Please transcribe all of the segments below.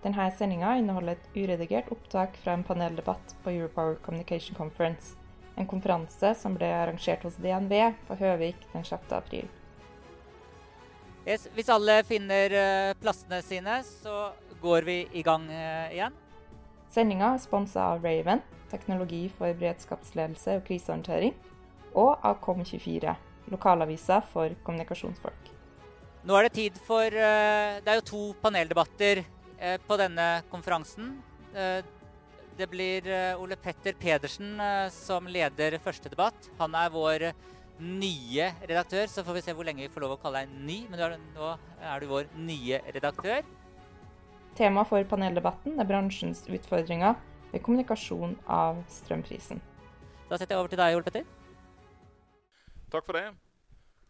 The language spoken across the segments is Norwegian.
Denne sendinga inneholder et uredigert opptak fra en paneldebatt på Europower Communication Conference, en konferanse som ble arrangert hos DNV på Høvik den 6. april. Yes, hvis alle finner uh, plassene sine, så går vi i gang uh, igjen. Sendinga er sponsa av Raven, teknologi for beredskapsledelse og krisehåndtering, og av Kom24, lokalavisa for kommunikasjonsfolk. Nå er det tid for uh, Det er jo to paneldebatter på denne konferansen. det blir Ole Petter Pedersen som leder første debatt. Han er vår nye redaktør, så får vi se hvor lenge vi får lov å kalle deg ny. Men er, nå er du vår nye redaktør. Tema for paneldebatten er bransjens utfordringer ved kommunikasjon av strømprisen. Da setter jeg over til deg, Ole Petter. Takk for det.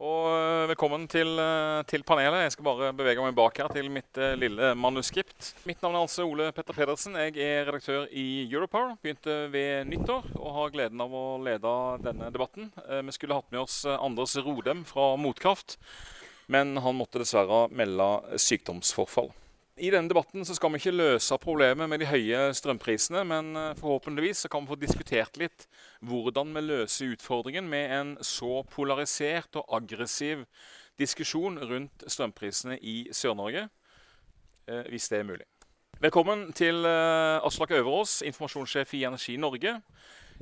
Og eh, velkommen til, eh, til, panelet. Jeg skal bare bevege meg bak her til mitt uh, lille manuskript. Mitt navn er altså Ole Petter Pedersen. Jeg er redaktør i Europower. Begynte ved nyttår og har gleden av å lede denne debatten. Vi skulle hatt med oss Anders Rodem fra Motkraft, men han måtte dessverre melde sykdomsforfall. I denne debatten så skal vi ikke løse problemet med de høye strømprisene, men eh, forhåpentligvis så kan vi få diskutert litt hvordan vi løser utfordringen med en så polarisert og aggressiv diskusjon rundt strømprisene i Sør-Norge, eh, hvis det er mulig. Velkommen til eh, Aslak Øverås, informasjonssjef i Energi Norge.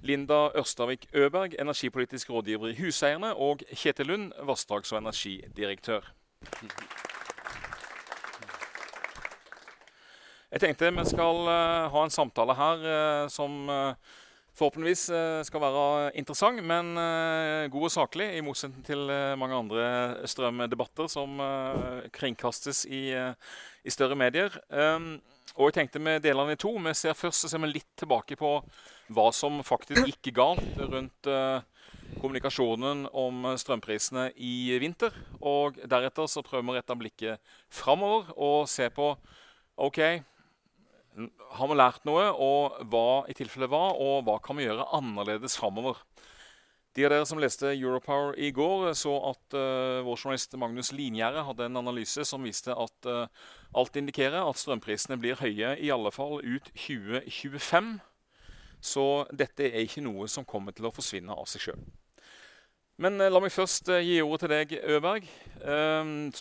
Linda Ørstavik Øberg, energipolitisk rådgiver i Huseierne. Og Kjetil Lund, vassdrags- og energidirektør. Jeg tenkte vi skal uh, ha en samtale her uh, som uh, forhåpentligvis skal være interessant, men god og saklig, i motsetning til mange andre strømdebatter som kringkastes i, i, større medier. Um, og jeg tenkte vi deler den i to. Vi ser Først så ser vi litt tilbake på hva som faktisk gikk galt rundt kommunikasjonen om strømprisene i vinter. Og deretter så prøver vi å rette blikket framover og se på OK, har vi lært noe, og hva i tilfelle hva, og hva kan vi gjøre annerledes framover? De av dere som leste Europower i går, så at uh, vår journalist Magnus Lingjerde hadde en analyse som viste at uh, alt indikerer at strømprisene blir høye, i alle fall ut 2025. Så dette er ikke noe som kommer til å forsvinne av seg sjøl. Men uh, la meg først gi ordet til deg, Øberg.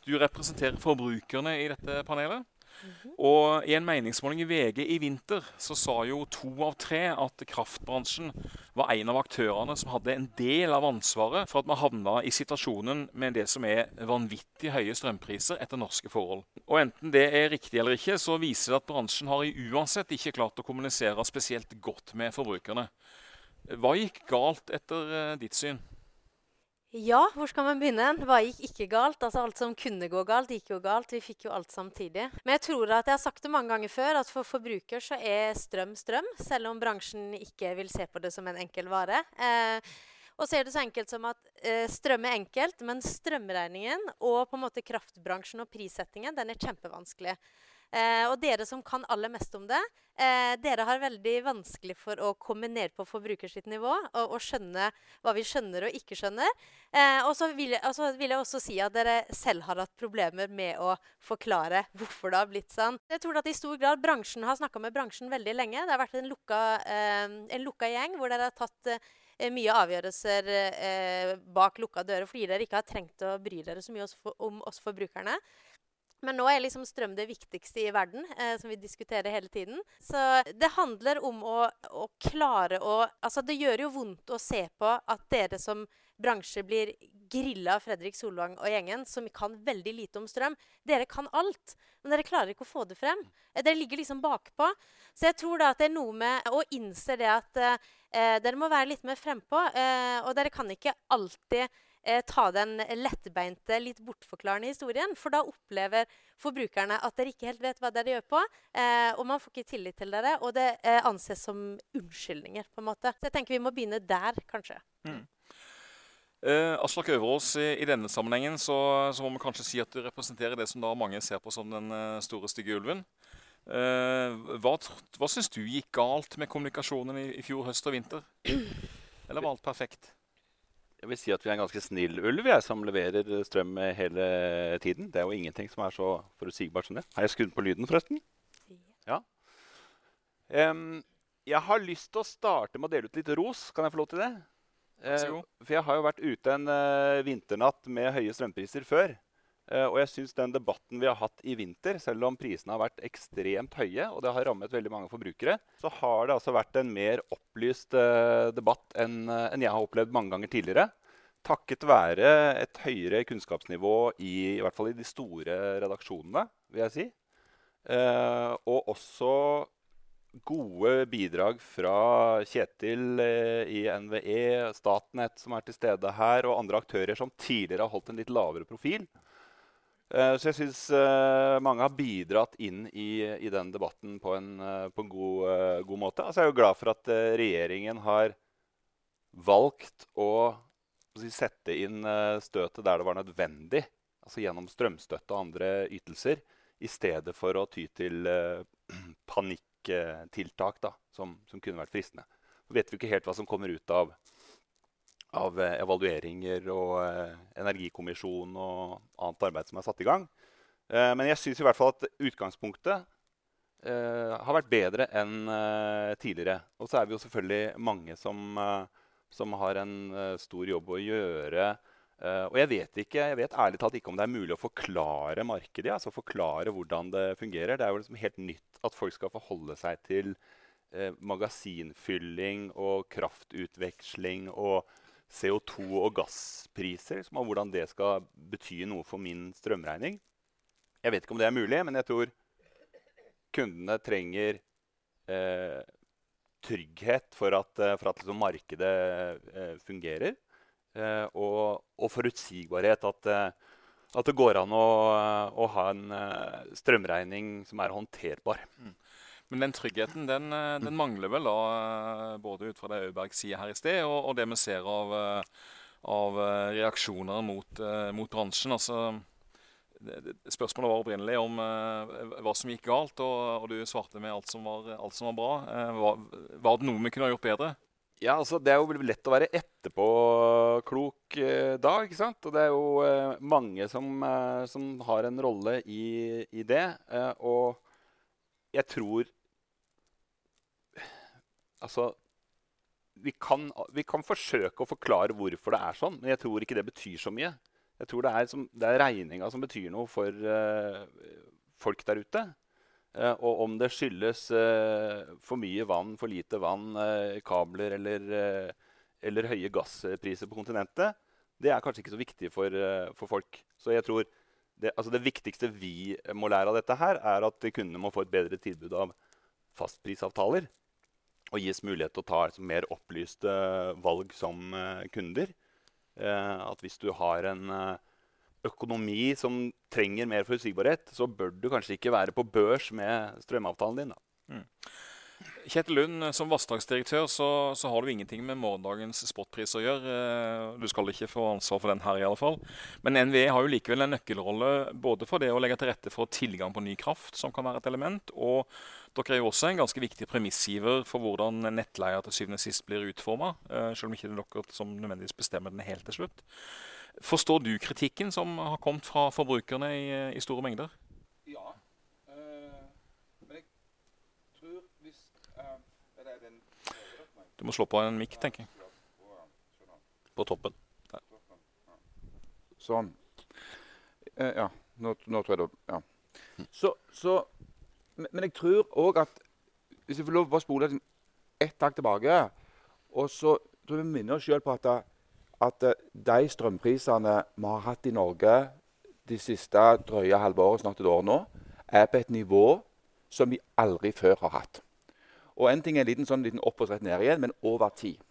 du representerer forbrukerne i dette panelet. -hmm. Og I en meningsmåling i VG i vinter så sa jo to av tre at kraftbransjen var en av aktørene som hadde en del av ansvaret for at vi havna i situasjonen med det som er vanvittig høye strømpriser etter norske forhold. Og Enten det er riktig eller ikke, så viser det at bransjen har i uansett ikke klart å kommunisere spesielt godt med forbrukerne. Hva gikk galt etter eh, ditt syn? Ja, hvor skal man begynne? Hva gikk ikke galt? Altså Alt som kunne gå galt, gikk jo galt. Vi fikk jo alt samtidig. Men jeg tror at jeg har sagt det mange ganger før, at for forbruker så er strøm strøm. Selv om bransjen ikke vil se på det som en enkel vare. Eh, og så er det så enkelt som at eh, strøm er enkelt, men strømregningen og på en måte kraftbransjen og prissettingen den er kjempevanskelig. Eh, og dere som kan aller mest om det, eh, dere har veldig vanskelig for å komme ned på forbruker sitt nivå og, og, skjønne hva vi skjønner og ikke skjønner. Eh, og så vil, vil, jeg også si at dere selv har hatt problemer med å forklare hvorfor det har blitt sånn. Jeg tror at i stor grad bransjen har snakka med bransjen veldig lenge. Det har vært en lukka, eh, en lukka gjeng hvor dere har tatt eh, mye avgjørelser eh, bak lukka dører fordi dere ikke har trengt å bry dere så mye om oss forbrukerne. Men nå er liksom strøm det viktigste i verden, eh, som vi diskuterer hele tiden. Så det handler om å, å, klare å Altså, det gjør jo vondt å se på at dere som bransje blir grilla av Fredrik Solvang og gjengen, som kan veldig lite om strøm. Dere kan alt, men dere klarer ikke å få det frem. Eh, dere ligger liksom bakpå. Så jeg tror da at det er noe med å innse det at eh, dere må være litt mer frempå. Eh, og dere kan ikke alltid eh, ta den lettbeinte, litt bortforklarende historien. For da opplever forbrukerne at dere ikke helt vet hva dere gjør på. Eh, og man får ikke tillit til dere, og det eh, anses som unnskyldninger. på en måte. Så jeg tenker vi må begynne der, kanskje. Mm. Eh, Aslak Øverås, i, i, denne sammenhengen så, så, må vi kanskje si at du representerer det som da mange ser på som den uh, store, stygge ulven. Eh, hva hva syns du gikk galt med kommunikasjonen i, i fjor høst og vinter? Eller var alt perfekt? Jeg vil si at vi er en ganske snill ulv jeg, som leverer strøm hele tiden. Det er jo ingenting som er så forutsigbart som det. Har jeg skrudd på lyden, forresten? Ja. Um, jeg har lyst til å starte med å dele ut litt ros. Kan jeg få lov til det? Uh, for jeg har jo vært ute en uh, vinternatt med høye strømpriser før. Uh, og jeg syns den debatten vi har hatt i vinter, selv om prisene har vært ekstremt høye, og det har rammet veldig mange forbrukere, så har det altså vært en mer opplyst uh, debatt enn uh, jeg har opplevd mange ganger tidligere. Takket være et høyere kunnskapsnivå i, i hvert fall i de store redaksjonene, vil jeg si. og også gode bidrag fra Kjetil i NVE, Statnett som er til stede her, og andre aktører som tidligere har holdt en litt lavere profil. Uh, så jeg syns uh, mange har bidratt inn i, i den debatten på en, uh, på en god, god, måte. Altså, jeg er jo glad for at regjeringen har valgt å, sette inn støtet der det var nødvendig. Altså gjennom strømstøtte og andre ytelser. I stedet for å ty til panikktiltak da, som, som, kunne vært fristende. Så vet vi ikke helt hva som kommer ut av av eh, evalueringer og eh, energikommisjon og annet arbeid som er satt i gang. Eh, men jeg syns i hvert fall at utgangspunktet har vært bedre enn tidligere. Og så er vi jo selvfølgelig mange som, som har en stor jobb å gjøre. og jeg vet ikke, jeg vet ærlig talt ikke om det er mulig å forklare markedet. altså Forklare hvordan det fungerer. Det er jo liksom helt nytt at folk skal forholde seg til magasinfylling og kraftutveksling og CO2- og gasspriser, som og hvordan det skal bety noe for min strømregning. Jeg vet ikke om det er mulig, men jeg tror kundene trenger eh, trygghet for at, eh, for at liksom markedet eh, fungerer. Eh, og, og, forutsigbarhet. At, eh, at, det går an å, å ha en eh, strømregning som er håndterbar. Mm. Men den tryggheten den, eh, den mangler vel da, eh, både ut fra det Auberg sier her i sted, og, og det vi ser av, eh, av reaksjoner mot, mot, bransjen. Altså, spørsmålet var opprinnelig om hva som gikk galt, og, og du svarte med alt som var, alt som var bra. Var, var, det noe vi kunne ha gjort bedre? Ja, altså Det er jo lett å være etterpåklok eh, da. ikke sant? Og det er jo eh, mange som, eh, som, har en rolle i, i det. og jeg tror Altså vi kan, vi kan, forsøke å forklare hvorfor det er sånn, men jeg tror ikke det betyr så mye. Jeg tror det er, som, er regninga som betyr noe for uh, folk der ute. Uh, og om det skyldes uh, for mye vann, for lite vann, kabler eller, eller, høye gasspriser på kontinentet, det er kanskje ikke så viktig for, for folk. Så jeg tror det, altså det viktigste vi må lære av dette, her, er at kundene må få et bedre tilbud av fastprisavtaler og gis mulighet til å ta altså, mer opplyste valg som uh, kunder. Uh, at hvis du har en uh, økonomi som trenger mer forutsigbarhet, så bør du kanskje ikke være på børs med strømavtalen din. Mm. Kjetil Lund, som vassdragsdirektør så, så, har du ingenting med morgendagens spotpris å gjøre. Du skal ikke få ansvar for den her, i alle fall. Men NVE har jo likevel en nøkkelrolle både for det å legge til rette for tilgang på ny kraft, som kan være et element, og dere er jo også en ganske viktig premissgiver for hvordan nettleia til syvende og sist blir utforma, eh, selv om ikke det er dere som nødvendigvis bestemmer den helt til slutt. Forstår du kritikken som har kommet fra forbrukerne i, i store mengder? Ja. Uh, men jeg tror hvis uh, den, Du må slå på en mikk, tenker jeg. På toppen. Der. Sånn. Eh, ja. Nå, nå, tror jeg det Ja. Så, så men jeg tror òg at Hvis jeg får lov å spole ett tak tilbake og så tror jeg vi minner oss sjøl på at, at de strømprisene vi har hatt i Norge de siste drøye halve snart et år nå, er på et nivå som vi aldri før har hatt. Og En ting er en liten, sånn, liten opp og rett ned igjen, men over tid.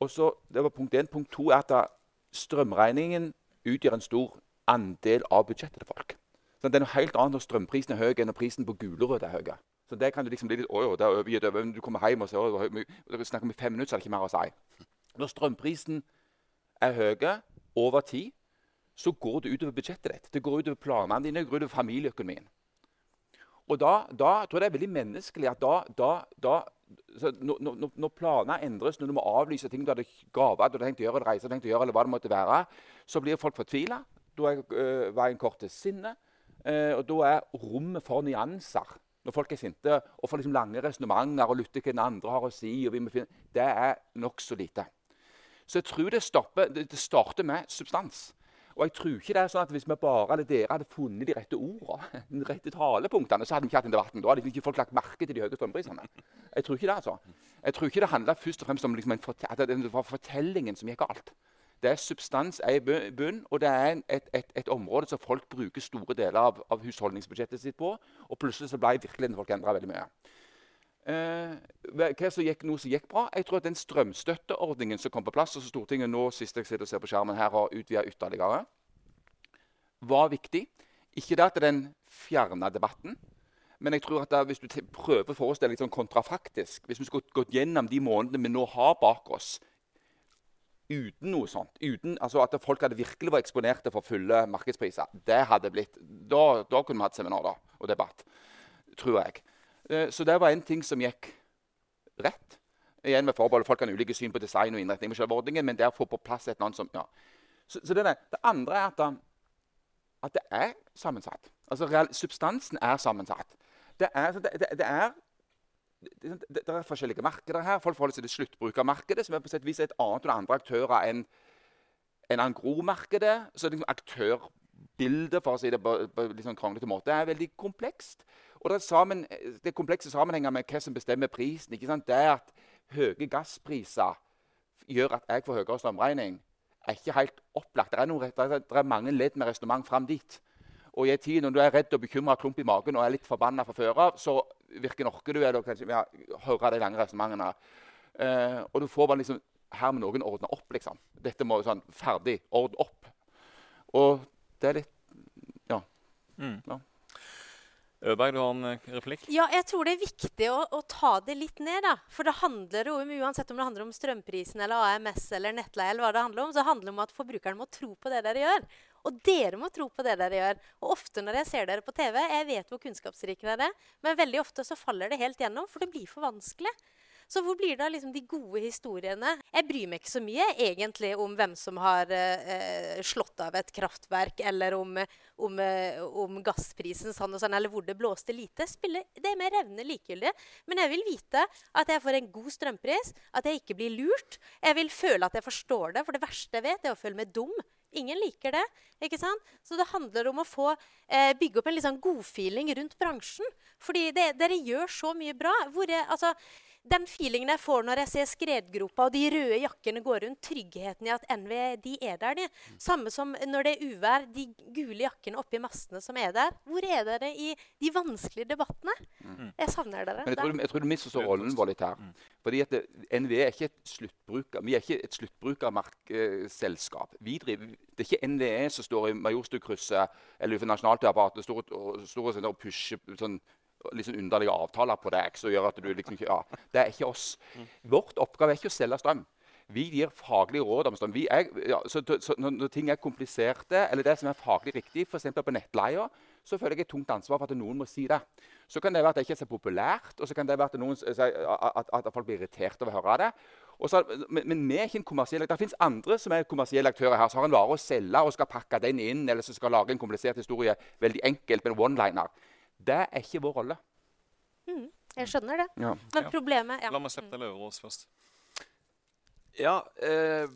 Og så, Det var punkt én. Punkt to er at strømregningen utgjør en stor andel av budsjettet til folk. Så det er noe helt annet når strømprisen er høy enn når prisen på gulrøtter er høy. Så det kan du liksom bli litt, å, det er overgitt over. Du kommer hjem og ser, å, det snakker om fem minutter, så er det ikke mer å si. Når strømprisen er høy over tid, så går det utover budsjettet ditt. Det går utover planene dine, det går utover familieøkonomien. Og da, da, tror jeg det er veldig menneskelig at da, da, da når, når, planer endres, når du må avlyse ting du hadde gaver du hadde tenkt å gjøre, eller reise, tenkt å gjøre, eller hva det måtte være, så blir folk fortvila. Da er øh, veien kort til sinne. Øh, og da er rommet for nyanser når folk er sinte og får liksom lange resonnementer og lytter hva den andre har å si, finne, det er nokså lite. Så jeg tror det, stopper, det starter med substans. Og jeg tror ikke det er sånn at hvis vi bare eller dere hadde funnet de rette ordene, de rette talepunktene, så hadde vi ikke hatt den debatten. Da hadde ikke folk lagt merke til de høye strømprisene. Jeg tror ikke det, altså. Jeg tror ikke det handla først og fremst om liksom at det var fortellingen som gikk galt. Det er substans i bunn, og det er et, et, et, område som folk bruker store deler av, av, husholdningsbudsjettet sitt på. Og plutselig så ble virkeligheten folk endra veldig mye. Eh, hva som gikk, noe som gikk bra? Jeg tror at den strømstøtteordningen som kom på plass, og som Stortinget nå sist jeg sitter og ser på skjermen her, har utvida ytterligere, var viktig. Ikke det at den fjerna debatten, men jeg tror at da, hvis du prøver å forestille deg sånn kontrafaktisk Hvis vi skulle gått gjennom de månedene vi nå har bak oss uten noe sånt, uten, altså at folk hadde virkelig vært eksponerte for fulle markedspriser, det hadde blitt, da, da kunne vi hatt seminar da, og debatt, tror jeg. Eh, så det var en ting som gikk rett. Igjen med forbehold, Folk har ulike syn på design og innretning, med selve ordningen, men det å få på plass et eller annet som, ja. Så, så det, det, andre er at, at, det er sammensatt. Altså real, Substansen er sammensatt. Det er, det, det er det, er forskjellige markeder her. Folk forholder seg til sluttbrukermarkedet, som er på sett vis et annet og andre aktører enn en agromarkedet. Så liksom aktørbildet for å si det på, på litt sånn kronglete måte, er veldig komplekst. Og det er, sammen, det er komplekse sammenhenger med hva som bestemmer prisen. Det at høye gasspriser gjør at jeg får høyere strømregning, er ikke helt opplagt. Det er, noe, det er, mange ledd med resonnement fram dit. Og i en tid når du er redd og bekymra, klump i magen og er litt forbanna fra før av, så virker orker du er kanskje ja, høre de lange resonnementene. Eh, og du får bare liksom Her må noen ordne opp, liksom. Dette må sånn Ferdig. Ordne opp. Og det er litt Ja. Mm. ja. Øberg, du har en eh, replikk? Ja, jeg tror det er viktig å, å, ta det litt ned. da. For det handler jo om, uansett om det handler om strømprisen eller AMS eller nettleie, eller hva det handler om, så handler det om at forbrukerne må tro på det dere gjør. Og dere må tro på det dere gjør. Og ofte når jeg ser dere på TV, jeg vet hvor kunnskapsrike dere er, men veldig ofte så faller det helt gjennom, for det blir for vanskelig. Så hvor blir det av liksom de gode historiene? Jeg bryr meg ikke så mye egentlig om hvem som har eh, slått av et kraftverk, eller om, om, eh, om, gassprisen sånn og sånn, eller hvor det blåste lite. Spiller, det er med revne likegyldig. Men jeg vil vite at jeg får en god strømpris, at jeg ikke blir lurt. Jeg vil føle at jeg forstår det, for det verste jeg vet, er å føle meg dum. Ingen liker det. ikke sant? Så det handler om å få eh, bygge opp en litt sånn godfeeling rundt bransjen. Fordi det, dere gjør så mye bra. Hvor jeg, altså, den feelingen jeg får når jeg ser skredgropa og de røde jakkene går rundt, tryggheten i at NV de er der, de. Samme som når det er uvær, de gule jakkene oppi mastene som er der. Hvor er dere i de vanskelige debattene? Mm. Jeg savner dere. Men jeg tror, jeg tror du misforstår rollen vår litt her. Mm. Fordi at NVE NV er ikke et sluttbruker, vi er ikke et sluttbrukerselskap. Vi driver, det er ikke NVE som står i Majorstukrysset eller for Nationaltheatret står, og, står og pusher sånn sånn underlige avtaler på deg som gjør at du liksom ikke ja, Det er ikke oss. Vårt oppgave er ikke å selge strøm. Vi gir faglige råd om strøm. Er, ja, så, så, når, ting er kompliserte, eller det som er faglig riktig, f.eks. på nettleia, så føler jeg et tungt ansvar for at noen må si det. Så kan det være at det ikke er så populært, og så kan det være at, noen, at, at folk blir irritert over å høre det. Så, men, men, vi er ikke en kommersiell aktør. Det fins andre som er kommersielle aktører her, som har en vare å selge og skal pakke den inn, eller som skal lage en komplisert historie veldig enkelt med en one-liner. Det er ikke vår rolle. Mm, jeg skjønner det. Ja. Men problemet ja. La meg slippe deg oss først. Ja, eh,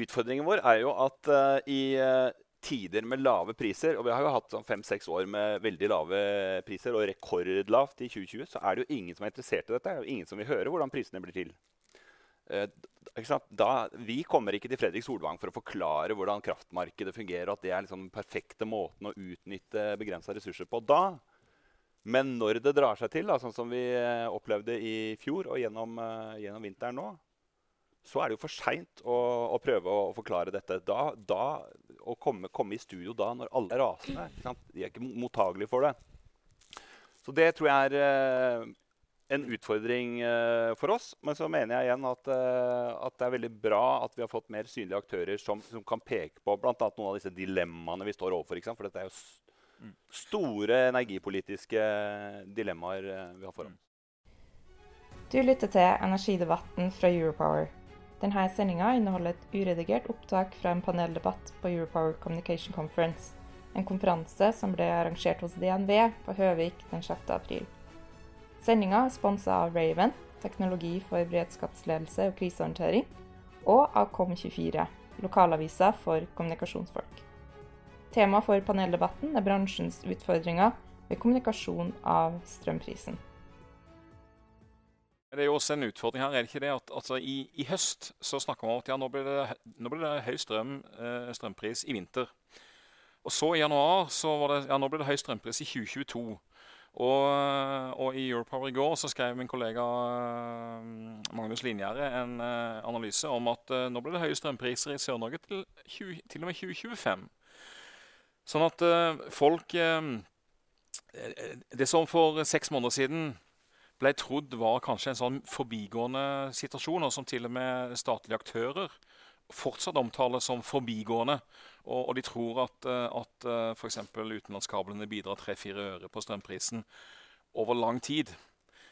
Utfordringen vår er jo at eh, i eh, tider med lave priser, og vi har jo hatt sånn fem-seks år med veldig lave priser, og rekordlavt i 2020, så er det jo ingen som er interessert i dette. Det er jo ingen som vil høre hvordan prisene blir til. Eh, da, vi kommer ikke til Fredrik Solvang for å forklare hvordan kraftmarkedet fungerer, og at det er liksom den perfekte måten å utnytte begrensa ressurser på da. Men når det drar seg til, da, sånn som vi eh, opplevde i fjor og gjennom, uh, gjennom vinteren nå, så er det jo for seint å, å, prøve å forklare dette. Da, da, å komme, komme, i studio da når alle er rasende De er ikke mottagelige for det. Så det tror jeg er eh, en utfordring eh, for oss. Men så mener jeg igjen at, eh, at, det er veldig bra at vi har fått mer synlige aktører som, som kan peke på bl.a. noen av disse dilemmaene vi står overfor. For dette er jo. Store energipolitiske dilemmaer eh, vi har foran oss. Du lytter til energidebatten fra Europower. Denne sendinga inneholder et uredigert opptak fra en paneldebatt på Europower Communication Conference, en konferanse som ble arrangert hos DNV på Høvik den 6. april. Sendinga er sponsa av Raven, teknologi for beredskapsledelse og krisehåndtering, og av Kom24, lokalavisa for kommunikasjonsfolk. Tema for paneldebatten er bransjens utfordringer ved kommunikasjon av strømprisen. Det er jo også en utfordring her. er det ikke det at altså, i, i, høst så snakker man om at ja, nå blir det, det høy strøm, eh, strømpris i vinter. Og så i januar så var det, ja, nå blir det høy strømpris i 2022. Og, og i Europower i går så skrev min kollega eh, Magnus Linjære en eh, analyse om at nå blir det høye strømpriser i Sør-Norge til, til, og med 2025. Sånn at eh, folk eh, Det som for seks måneder siden ble trodd var kanskje en sånn forbigående situasjon, og som til og med statlige aktører fortsatt omtales som forbigående. Og, og de tror at, eh, at f.eks. utenlandskablene bidrar 3-4 øre på strømprisen over lang tid.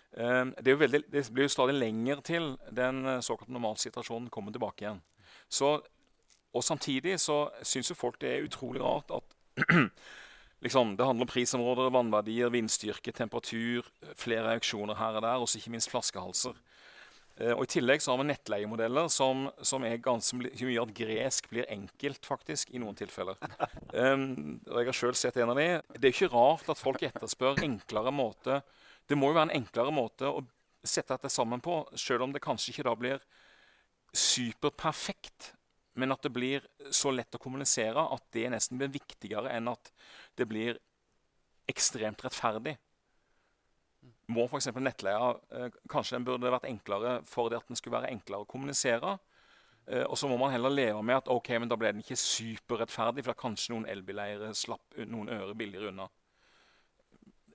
Det, veldig, det, blir jo stadig lenger til den såkalte normalsituasjonen kommer tilbake igjen. Så, og Samtidig så syns jo folk det er utrolig rart at liksom, det handler om prisområder, vannverdier, vindstyrke, temperatur, flere auksjoner her og der, og ikke minst flaskehalser. Eh, og I tillegg så har vi nettleiemodeller som, som er ganske som gjør at gresk blir enkelt, faktisk, i noen tilfeller. Um, og Jeg har sjøl sett en av de. Det er ikke rart at folk etterspør enklere måte. Det må jo være en enklere måte å sette dette sammen på, sjøl om det kanskje ikke da blir superperfekt men at det blir så lett å kommunisere at det nesten blir viktigere enn at det blir ekstremt rettferdig. Må f.eks. nettleia eh, Kanskje den burde vært enklere for det at den skulle være enklere å kommunisere. Eh, og så må man heller leve med at ok, men da ble den ikke superrettferdig, for da kanskje noen elbileiere slapp noen øre billigere unna.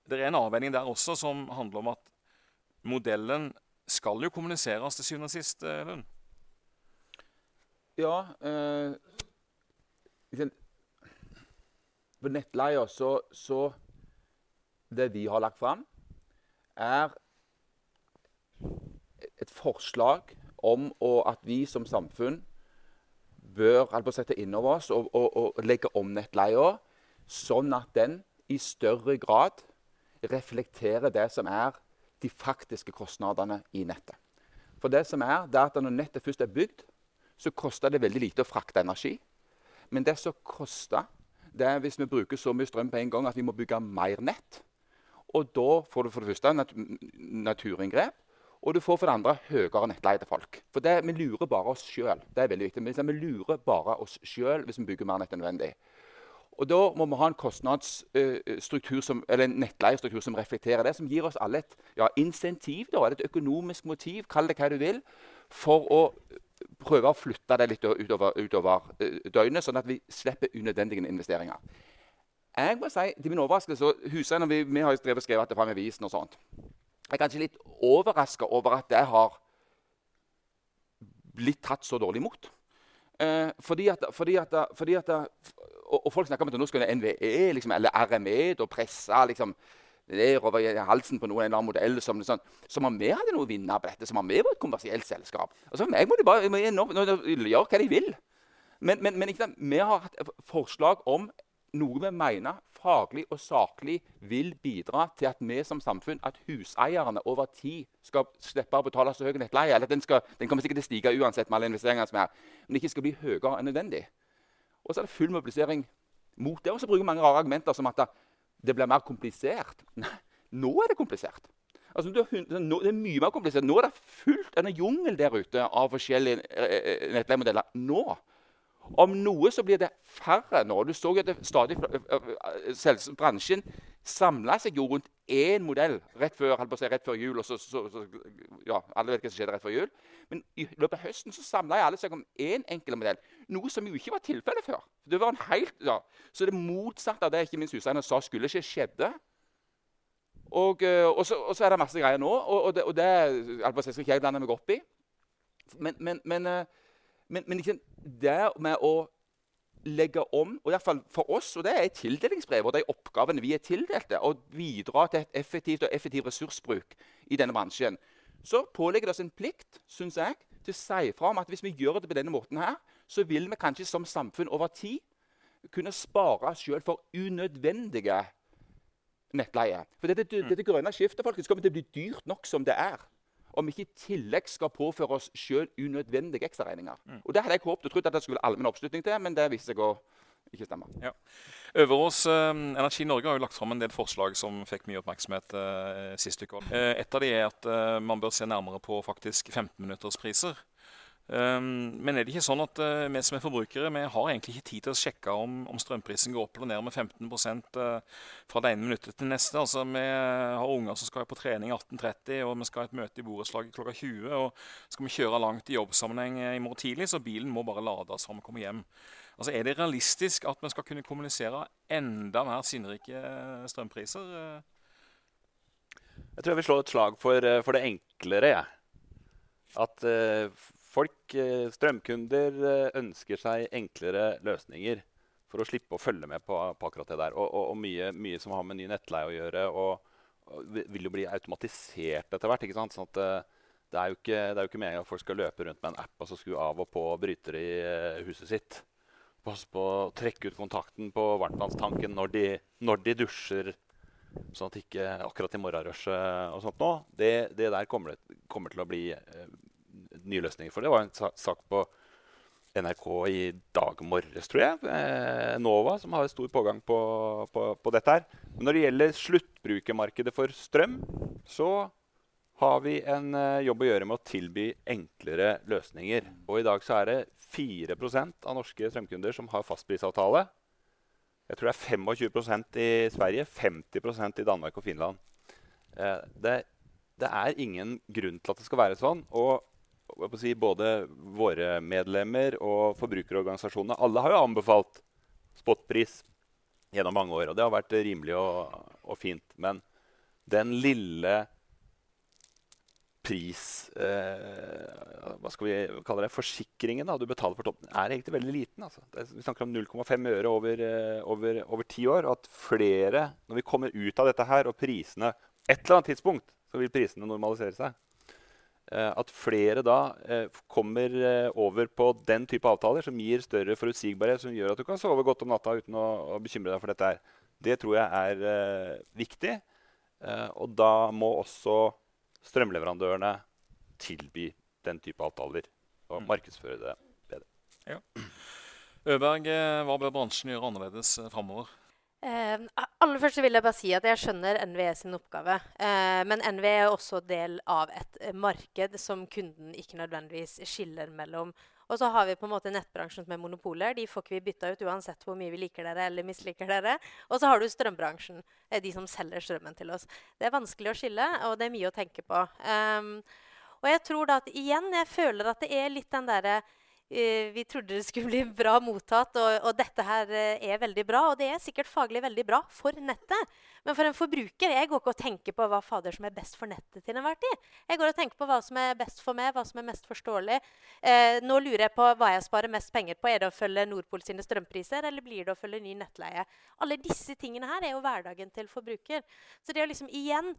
Det er en avveining der også som handler om at modellen skal jo kommuniseres til syvende og sist. Eh, Lund. Ja eh, nettleia så, så Det vi har lagt fram, er et forslag om at vi som samfunn bør altså, sette inn over oss og, og, og, legge om nettleia, sånn at den i større grad reflekterer det som er de faktiske kostnadene i nettet. For det som er, det er at når nettet først er bygd, så koster det veldig lite å frakte energi. Men det som koster, det er hvis vi bruker så mye strøm på en gang at vi må bygge mer nett. Og da får du for det første nat naturinngrep, og du får for det andre høyere nettleie til folk. For det, vi lurer bare oss sjøl. Det er veldig viktig. Vi lurer bare oss sjøl hvis vi bygger mer nett enn nødvendig. Og Da må vi ha en kostnadsstruktur som, eller en nettleiestruktur som reflekterer det, som gir oss alle et ja, insentiv, da, et økonomisk motiv, kall det hva du vil, for å prøve å flytte det litt utover, utover uh, døgnet, sånn at vi slipper unødvendige investeringer. Jeg må si, til min overraskelse, Huseierne vi, vi har drevet skrevet det fram i avisen og sånt. Jeg er kanskje litt overraska over at det har blitt tatt så dårlig imot. Eh, fordi at, fordi at, fordi at og, og, folk snakker om at nå skal NVE liksom, eller RME og presse liksom, over halsen på noen, eller modell. Som, sånn, som om vi hadde noe å vinne på dette, som om vi var et kommersielt selskap. Altså, jeg må de bare må, nå, nå, gjøre hva de vil. Men, men, men vi har hatt forslag om noe vi mener faglig og saklig vil bidra til at vi som samfunn, at huseierne over tid skal slippe å betale så høy nettleie. eller den, skal, den, kommer sikkert til å stige uansett med alle investeringene som er, men ikke skal bli høyere enn nødvendig. Og så er det full mobilisering mot det. Og så bruker mange rare argumenter som at det blir mer komplisert. Nei, nå er det komplisert. Altså, det, er mye mer komplisert. Nå er det fullt en jungel der ute av forskjellige eh, eh, nettleiemodeller. Nå. Om noe så blir det færre nå. Du så at det stadig eh, bransjen samla seg jo rundt én modell rett før, si, rett før jul. og så, så, så, ja, Alle vet hva som skjedde rett før jul. Men i løpet av høsten så samla alle seg om én enkel modell. Noe som jo ikke var tilfellet før. Det var en helt, ja, Så det motsatte av det ikke minst huseierne sa skulle ikke skjedde. Og, eh, og, så, og, så, er det masse greier nå, og, og det, og det si, skal ikke jeg blande meg opp i. Men, men, men, eh, men, men det med å legge om, og i hvert fall for oss, og det er tildelingsbrevet og de oppgavene vi er tildelte, å bidra til et effektivt og effektiv ressursbruk i denne bransjen, så pålegger det oss en plikt synes jeg, til å si fra om at hvis vi gjør det på denne måten, her, så vil vi kanskje som samfunn over tid kunne spare oss sjøl for unødvendige nettleie. For dette, dette mm. grønne skiftet folkens, kommer til å bli dyrt nok som det er om vi ikke i tillegg skal påføre oss sjøl unødvendige ekstraregninger. Mm. Og Det hadde jeg håpet og trodd at det skulle være allmenn oppslutning til, men det viste seg å ikke stemme. Ja. Øverås eh, Energi Norge har jo lagt fram en del forslag som fikk mye oppmerksomhet eh, sist uke. Eh, et av de er at eh, man bør se nærmere på faktisk 15-minutterspriser. Um, men er det ikke sånn at uh, vi som er forbrukere vi har egentlig ikke tid til å sjekke om, om strømprisen går opp eller ned med 15 uh, fra det ene minuttet til neste? Altså, Vi har unger som skal på trening 18.30, og vi skal ha et møte i borettslaget klokka 20. og Skal vi kjøre langt i jobbsammenheng i morgen tidlig, så bilen må bare lades før vi kommer hjem. Altså, Er det realistisk at vi skal kunne kommunisere enda mer sinnrike strømpriser? Jeg tror jeg vil slå et slag for, for det enklere. Ja. At Folk, eh, strømkunder, eh, ønsker seg enklere løsninger for å slippe å følge med på, på akkurat det der. Og, og, og mye, mye, som har med ny nettleie å gjøre. Og, og vil jo bli automatisert etter hvert. ikke sant? Sånn at det, eh, er jo ikke, det er jo ikke meningen at folk skal løpe rundt med en app og så skru av og på brytere i huset sitt. Pass på å trekke ut kontakten på varmtvannstanken når når de dusjer. Sånn at ikke akkurat i morgenrushet og sånt nå, det, det der kommer, det, kommer, til å bli nye løsninger for det. var en sak på NRK i dag morges, tror jeg. Eh, Nova, som har stor pågang på, på, på, dette her. Men når det gjelder sluttbrukermarkedet for strøm, så har vi en eh, jobb å gjøre med å tilby enklere løsninger. Og i dag så er det 4% av norske strømkunder som har fastprisavtale. Jeg tror det er 25% i Sverige, 50% i Danmark og Finland. Eh, det, det er ingen grunn til at det skal være sånn. og si, både våre medlemmer og forbrukerorganisasjonene alle har jo anbefalt spotpris gjennom mange år. Og det har vært rimelig og, og fint. Men den lille pris eh, Hva skal vi kalle det? Forsikringen da, du betaler for toppen, er egentlig veldig liten. Altså. Er, vi snakker om 0,5 øre over, eh, over, over ti år. Og at flere, når vi kommer ut av dette her, og prisene Et eller annet tidspunkt så vil prisene normalisere seg. Eh, at flere da eh, kommer eh, over på den type avtaler som gir større forutsigbarhet, som gjør at du kan sove godt om natta uten å, å bekymre deg for dette. her. Det tror jeg er viktig. Og da må også strømleverandørene tilby den type avtaler og mm. markedsføre det bedre. Ja. Øberg, hva bør bransjen gjøre annerledes framover? Eh, aller først vil jeg bare si at jeg skjønner NVE sin oppgave. Eh, men NVE er også del av et eh, marked som kunden ikke nødvendigvis skiller mellom. Og så har vi på en måte nettbransjen som er monopoler. De får ikke vi bytta ut uansett hvor mye vi liker dere eller misliker dere. Og så har du strømbransjen, eh, de som selger strømmen til oss. Det er vanskelig å skille, og det er mye å tenke på. Um, og jeg tror da at igjen, jeg føler at det er litt den derre vi trodde det skulle bli bra mottatt, og, og, dette her eh, er veldig bra. Og det er sikkert faglig veldig bra for nettet. Men for en forbruker jeg går ikke og tenker på hva fader som er best for nettet til enhver tid. Jeg går og tenker på hva som er best for meg, hva som er mest forståelig. Eh, nå lurer jeg på hva jeg sparer mest penger på. Er det å følge Nordpol sine strømpriser, eller blir det å følge ny nettleie? Alle disse tingene her er jo hverdagen til forbruker. Så det å liksom igjen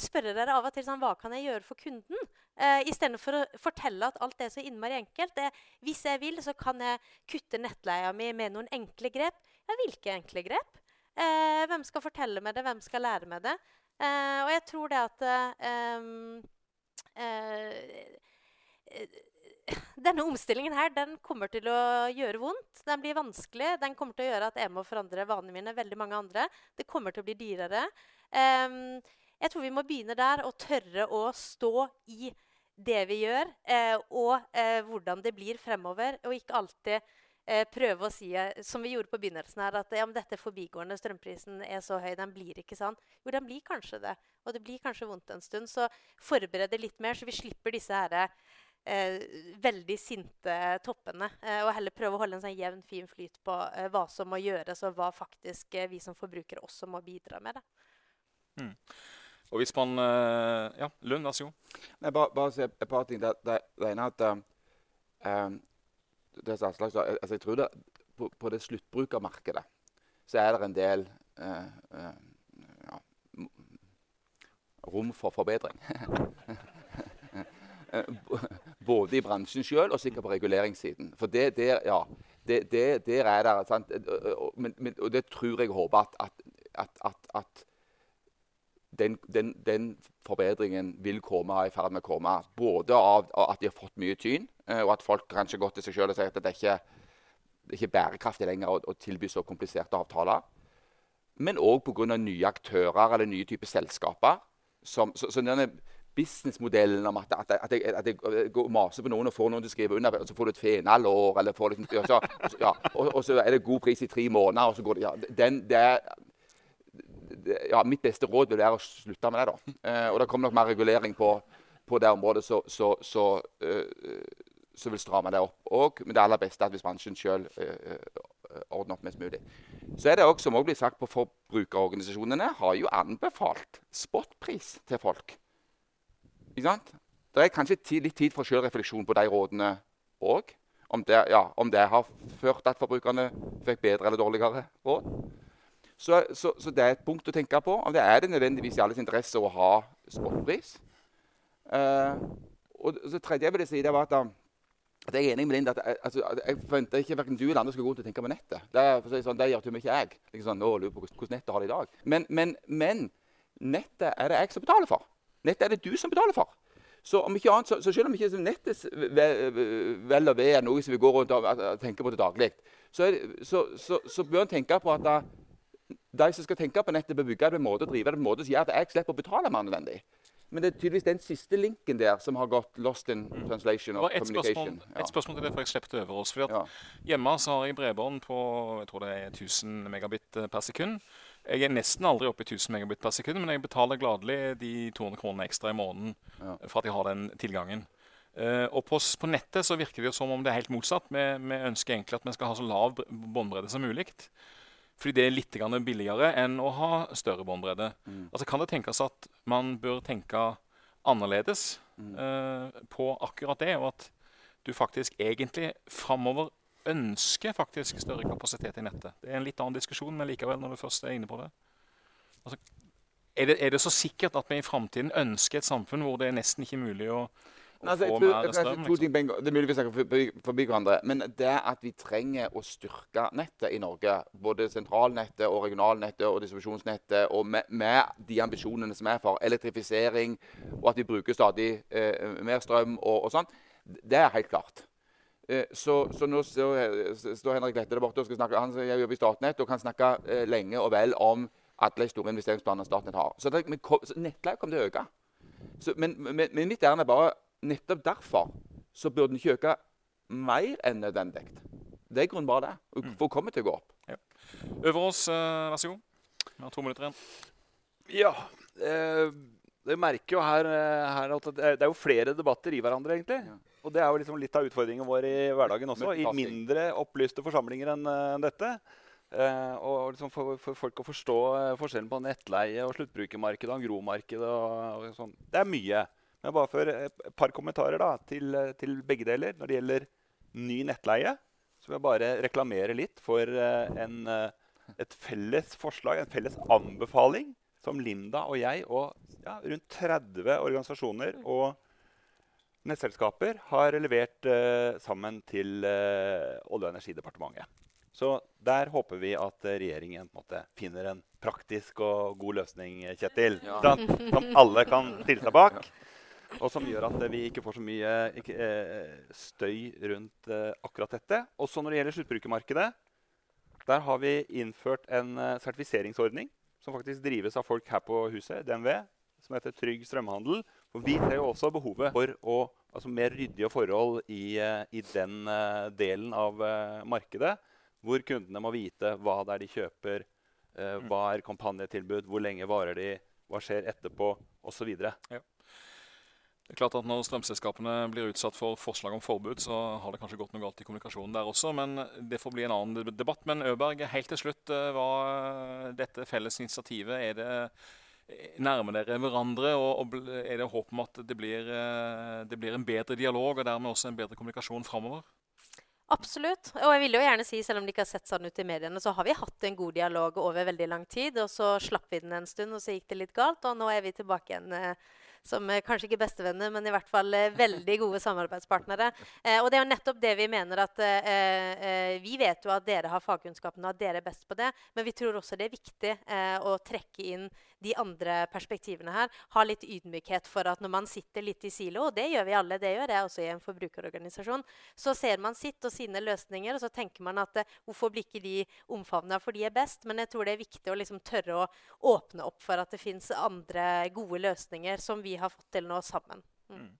spørre dere av og til sånn, hva kan jeg gjøre for kunden, eh, istedenfor å fortelle at alt er så innmari enkelt. Det, hvis jeg vil, så kan jeg kutte nettleia mi med noen enkle grep. Ja, hvilke enkle grep? Eh, hvem skal fortelle med det? Hvem skal lære med det? Eh, og jeg tror det at eh, eh, denne omstillingen her, den kommer til å gjøre vondt. Den blir vanskelig. Den kommer til å gjøre at jeg må forandre vanene mine. veldig mange andre. Det kommer til å bli dyrere. Um, jeg tror vi må begynne der og tørre å stå i det vi gjør, eh, og eh, hvordan det blir fremover. Og ikke alltid eh, prøve å si, eh, som vi gjorde på begynnelsen her, at ja, dette forbigående, strømprisen er så høy, den blir ikke sånn. Jo, den blir kanskje det. Og det blir kanskje vondt en stund. Så forbered litt mer, så vi slipper disse herre eh, veldig sinte toppene. Eh, og heller prøve å holde en sånn jevn, fin flyt på hva som må gjøres, og hva faktisk vi som forbrukere også må bidra med. Da. Og hvis man eh, Ja, Lund, vær så god. Nei, bare, bare et par ting. Det, det, det ene er at um, det er slags, altså jeg tror det, på, på det sluttbrukermarkedet så er det en del uh, uh, ja, rom for forbedring. Både i bransjen sjøl og sikkert på reguleringssiden. For det, der, ja, det, det, der er det og- Men, men, og det tror jeg håper at, at, at, at, at den, den, den forbedringen vil komme er i ferd med å komme. Både av, at de har fått mye tyn, eh, og at folk kanskje går til seg sjøl og sier at det er ikke det er ikke bærekraftig lenger å, å tilby så kompliserte avtaler. Men òg pga. nye aktører eller nye typer selskaper. Som, så, så denne businessmodellen om at, at, at, jeg, at jeg går maser på noen og får noen til å skrive under, og så får du et fenalår, eller får litt, ja, så, ja, og, og så er det god pris i tre måneder, og så går det ja, den, det er, ja, Mitt beste råd vil være å slutte med det. da. Eh, og det kommer nok mer regulering på, på det området så, så, så, eh, så vil stramme det opp òg. Men det aller beste er at hvis bransjen sjøl ordner opp mest mulig. Så er det også, som også blir sagt på Forbrukerorganisasjonene har jo anbefalt spotpris til folk. Ikke sant? Det er kanskje ti, litt tid for sjølrefleksjon på de rådene òg. Om, ja, om det har ført at forbrukerne fikk bedre eller dårligere råd. Så, så, så det er et punkt å tenke på. Om det er det nødvendigvis i alles interesse å ha spotpris. Eh, og så tredje jeg ville si, det var at, um, at jeg er enig med Linda. at jeg, altså, jeg forventer ikke hverken du eller andre skal gå rundt og tenke på nettet. Det, er, sånn, det gjør ikke jeg. Liksom sånn, nå lurer på hvordan nettet har det i dag. Men, men, men nettet er det jeg som betaler for. Nettet er det du som betaler for. Så om ikke annet, så, så selv om ikke nettets vel og ve er noe som vi går rundt og og tenker på til daglig, så, så, bør en tenke på at da, de som skal tenke på nettet, bør bygge det på en måte og drive det på en måte som gjør at jeg slipper å betale mer nødvendig. Men det er tydeligvis den siste linken der som har gått lost in translation of Bare ett spørsmål, communication. et spørsmål til det for jeg slipper det over oss. Fordi at Ja. Hjemme så har jeg bredbånd på jeg tror det er 1000 megabit eh, per sekund. Jeg er nesten aldri oppe i 1000 megabit per sekund, men jeg betaler gladelig de 200 kronene ekstra i måneden Ja. for at jeg har den tilgangen. Uh, og på, på nettet så virker det jo som om det er helt motsatt. Vi, vi ønsker egentlig at vi skal ha så lav båndbredde som mulig. Fordi det er litt billigere enn å ha større båndbredde. Mm. Altså Kan det tenkes at man bør tenke annerledes Mm. eh, på akkurat det, og at du faktisk egentlig framover ønsker faktisk større kapasitet i nettet? Det er en litt annen diskusjon, men likevel, når du først er inne på det. Altså, er, det er det så sikkert at vi i framtiden ønsker et samfunn hvor det er nesten ikke mulig å, Altså, få mer strøm? Liksom? ting. Det er mulig vi snakker forbi, forbi hverandre. Men det at vi trenger å styrke nettet i Norge, både sentralnettet og regionalnettet og distribusjonsnettet, og med, med de ambisjonene som er for elektrifisering, og at vi bruker stadig eh, mer strøm og, og sånn, det er helt klart. Eh, så, så nå står, Henrik Lette der borte og skal snakke, han jobber i Statnett og kan snakke eh, lenge og vel om alle de store investeringsplanene Statnett har. Så, det, men, så nettleien kommer til å øke. Så, men, men, men mitt ærend er bare nettopp derfor så burde den ikke øke mer enn nødvendig. Det er grunnen bare det. Og For kommer til å gå opp. Øverås, eh, vær så god. Vi har to minutter igjen. Ja. Eh, det merker jo her, eh, her at det er, jo flere debatter i hverandre, egentlig. Ja. Og det er jo liksom litt av utfordringen vår i hverdagen også. I mindre opplyste forsamlinger enn eh, dette. Eh, og liksom for, for folk å forstå forskjellen på nettleie og sluttbrukermarkedet og gromarkedet. og, og sånn. Det er mye. Men bare for et et par kommentarer da, til, eh, til begge deler. Når det gjelder ny nettleie, så vil jeg bare reklamere litt for eh, en, eh, et felles forslag, en felles anbefaling, som Linda og jeg og ja, rundt 30 organisasjoner og nettselskaper har levert uh, sammen til uh, Olje- og energidepartementet. Så der håper vi at eh, regjeringen på en måte finner en praktisk og god løsning, eh, Kjetil. Ja. Som alle kan stille seg bak. Og som gjør at vi ikke får så mye eh, støy rundt eh, akkurat dette. Også når det gjelder sluttbrukermarkedet, der har vi innført en eh, sertifiseringsordning som faktisk drives av folk her på huset, DNV, som heter Trygg strømhandel. For vi ser jo også behovet for å, altså mer ryddige forhold i, i den delen av markedet. Hvor kundene må vite hva det er de kjøper, hva er kampanjetilbud, hvor lenge varer de, hva skjer etterpå osv. Det er klart at Når strømselskapene blir utsatt for forslag om forbud, så har det kanskje gått noe galt i kommunikasjonen der også. Men det får bli en annen debatt. Men Øberg, helt til slutt, hva dette felles initiativet er det nærmer dere hverandre? Og, er det håp om at det blir, eh, det blir en bedre dialog og dermed også en bedre kommunikasjon framover? Absolutt. Og jeg vil jo gjerne si, selv om det ikke har sett sånn ut i mediene, så har vi hatt en god dialog over veldig lang tid. Og så slapp vi den en stund, og så gikk det litt galt. Og nå er vi tilbake igjen eh, som eh, kanskje ikke bestevenner, men i hvert fall eh, veldig gode samarbeidspartnere. Eh, og det er jo nettopp det vi mener at Vi vet jo at dere har fagkunnskapen, og at dere er best på det, men vi tror også det er viktig å trekke inn de andre perspektivene her. Ha litt ydmykhet for at når man sitter litt i silo, og det gjør vi alle, det gjør jeg også i en forbrukerorganisasjon, så ser man sitt og sine løsninger, og så tenker man at hvorfor blir ikke de omfavna, for de er best? Men jeg tror det er viktig å liksom tørre å åpne opp for at det fins andre gode løsninger som vi har fått til nå sammen. Mm. mm.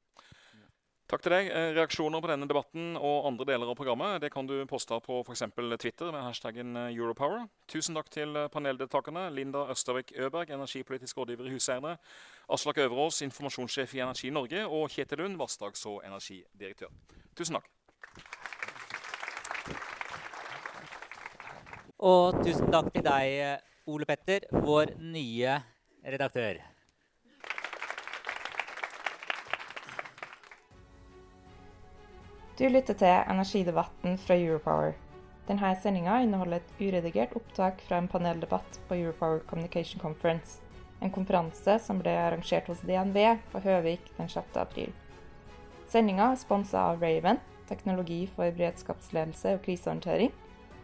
Takk til deg. Eh, reaksjoner på denne debatten og andre deler av programmet det kan du poste på f.eks. Twitter med hashtaggen eh, Europower. Tusen takk til eh, paneldeltakerne. Linda Østervik Øberg, energipolitisk rådgiver i Huseierne. Aslak Øverås, informasjonssjef i Energi Norge. Og Kjetil Lund, vassdrags- og energidirektør. Tusen takk. Og tusen takk til deg, Ole Petter, vår nye redaktør. Du lytter til energidebatten fra Europower. Denne sendinga inneholder et uredigert opptak fra en paneldebatt på Europower Communication Conference, en konferanse som ble arrangert hos DNB på Høvik den 6. april. Sendinga er sponsa av Raven, teknologi for beredskapsledelse og krisehåndtering,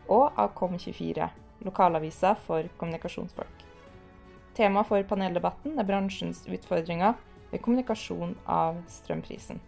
og av Kom24, lokalavisa for kommunikasjonsfolk. Tema for paneldebatten er bransjens utfordringer ved kommunikasjon av strømprisen.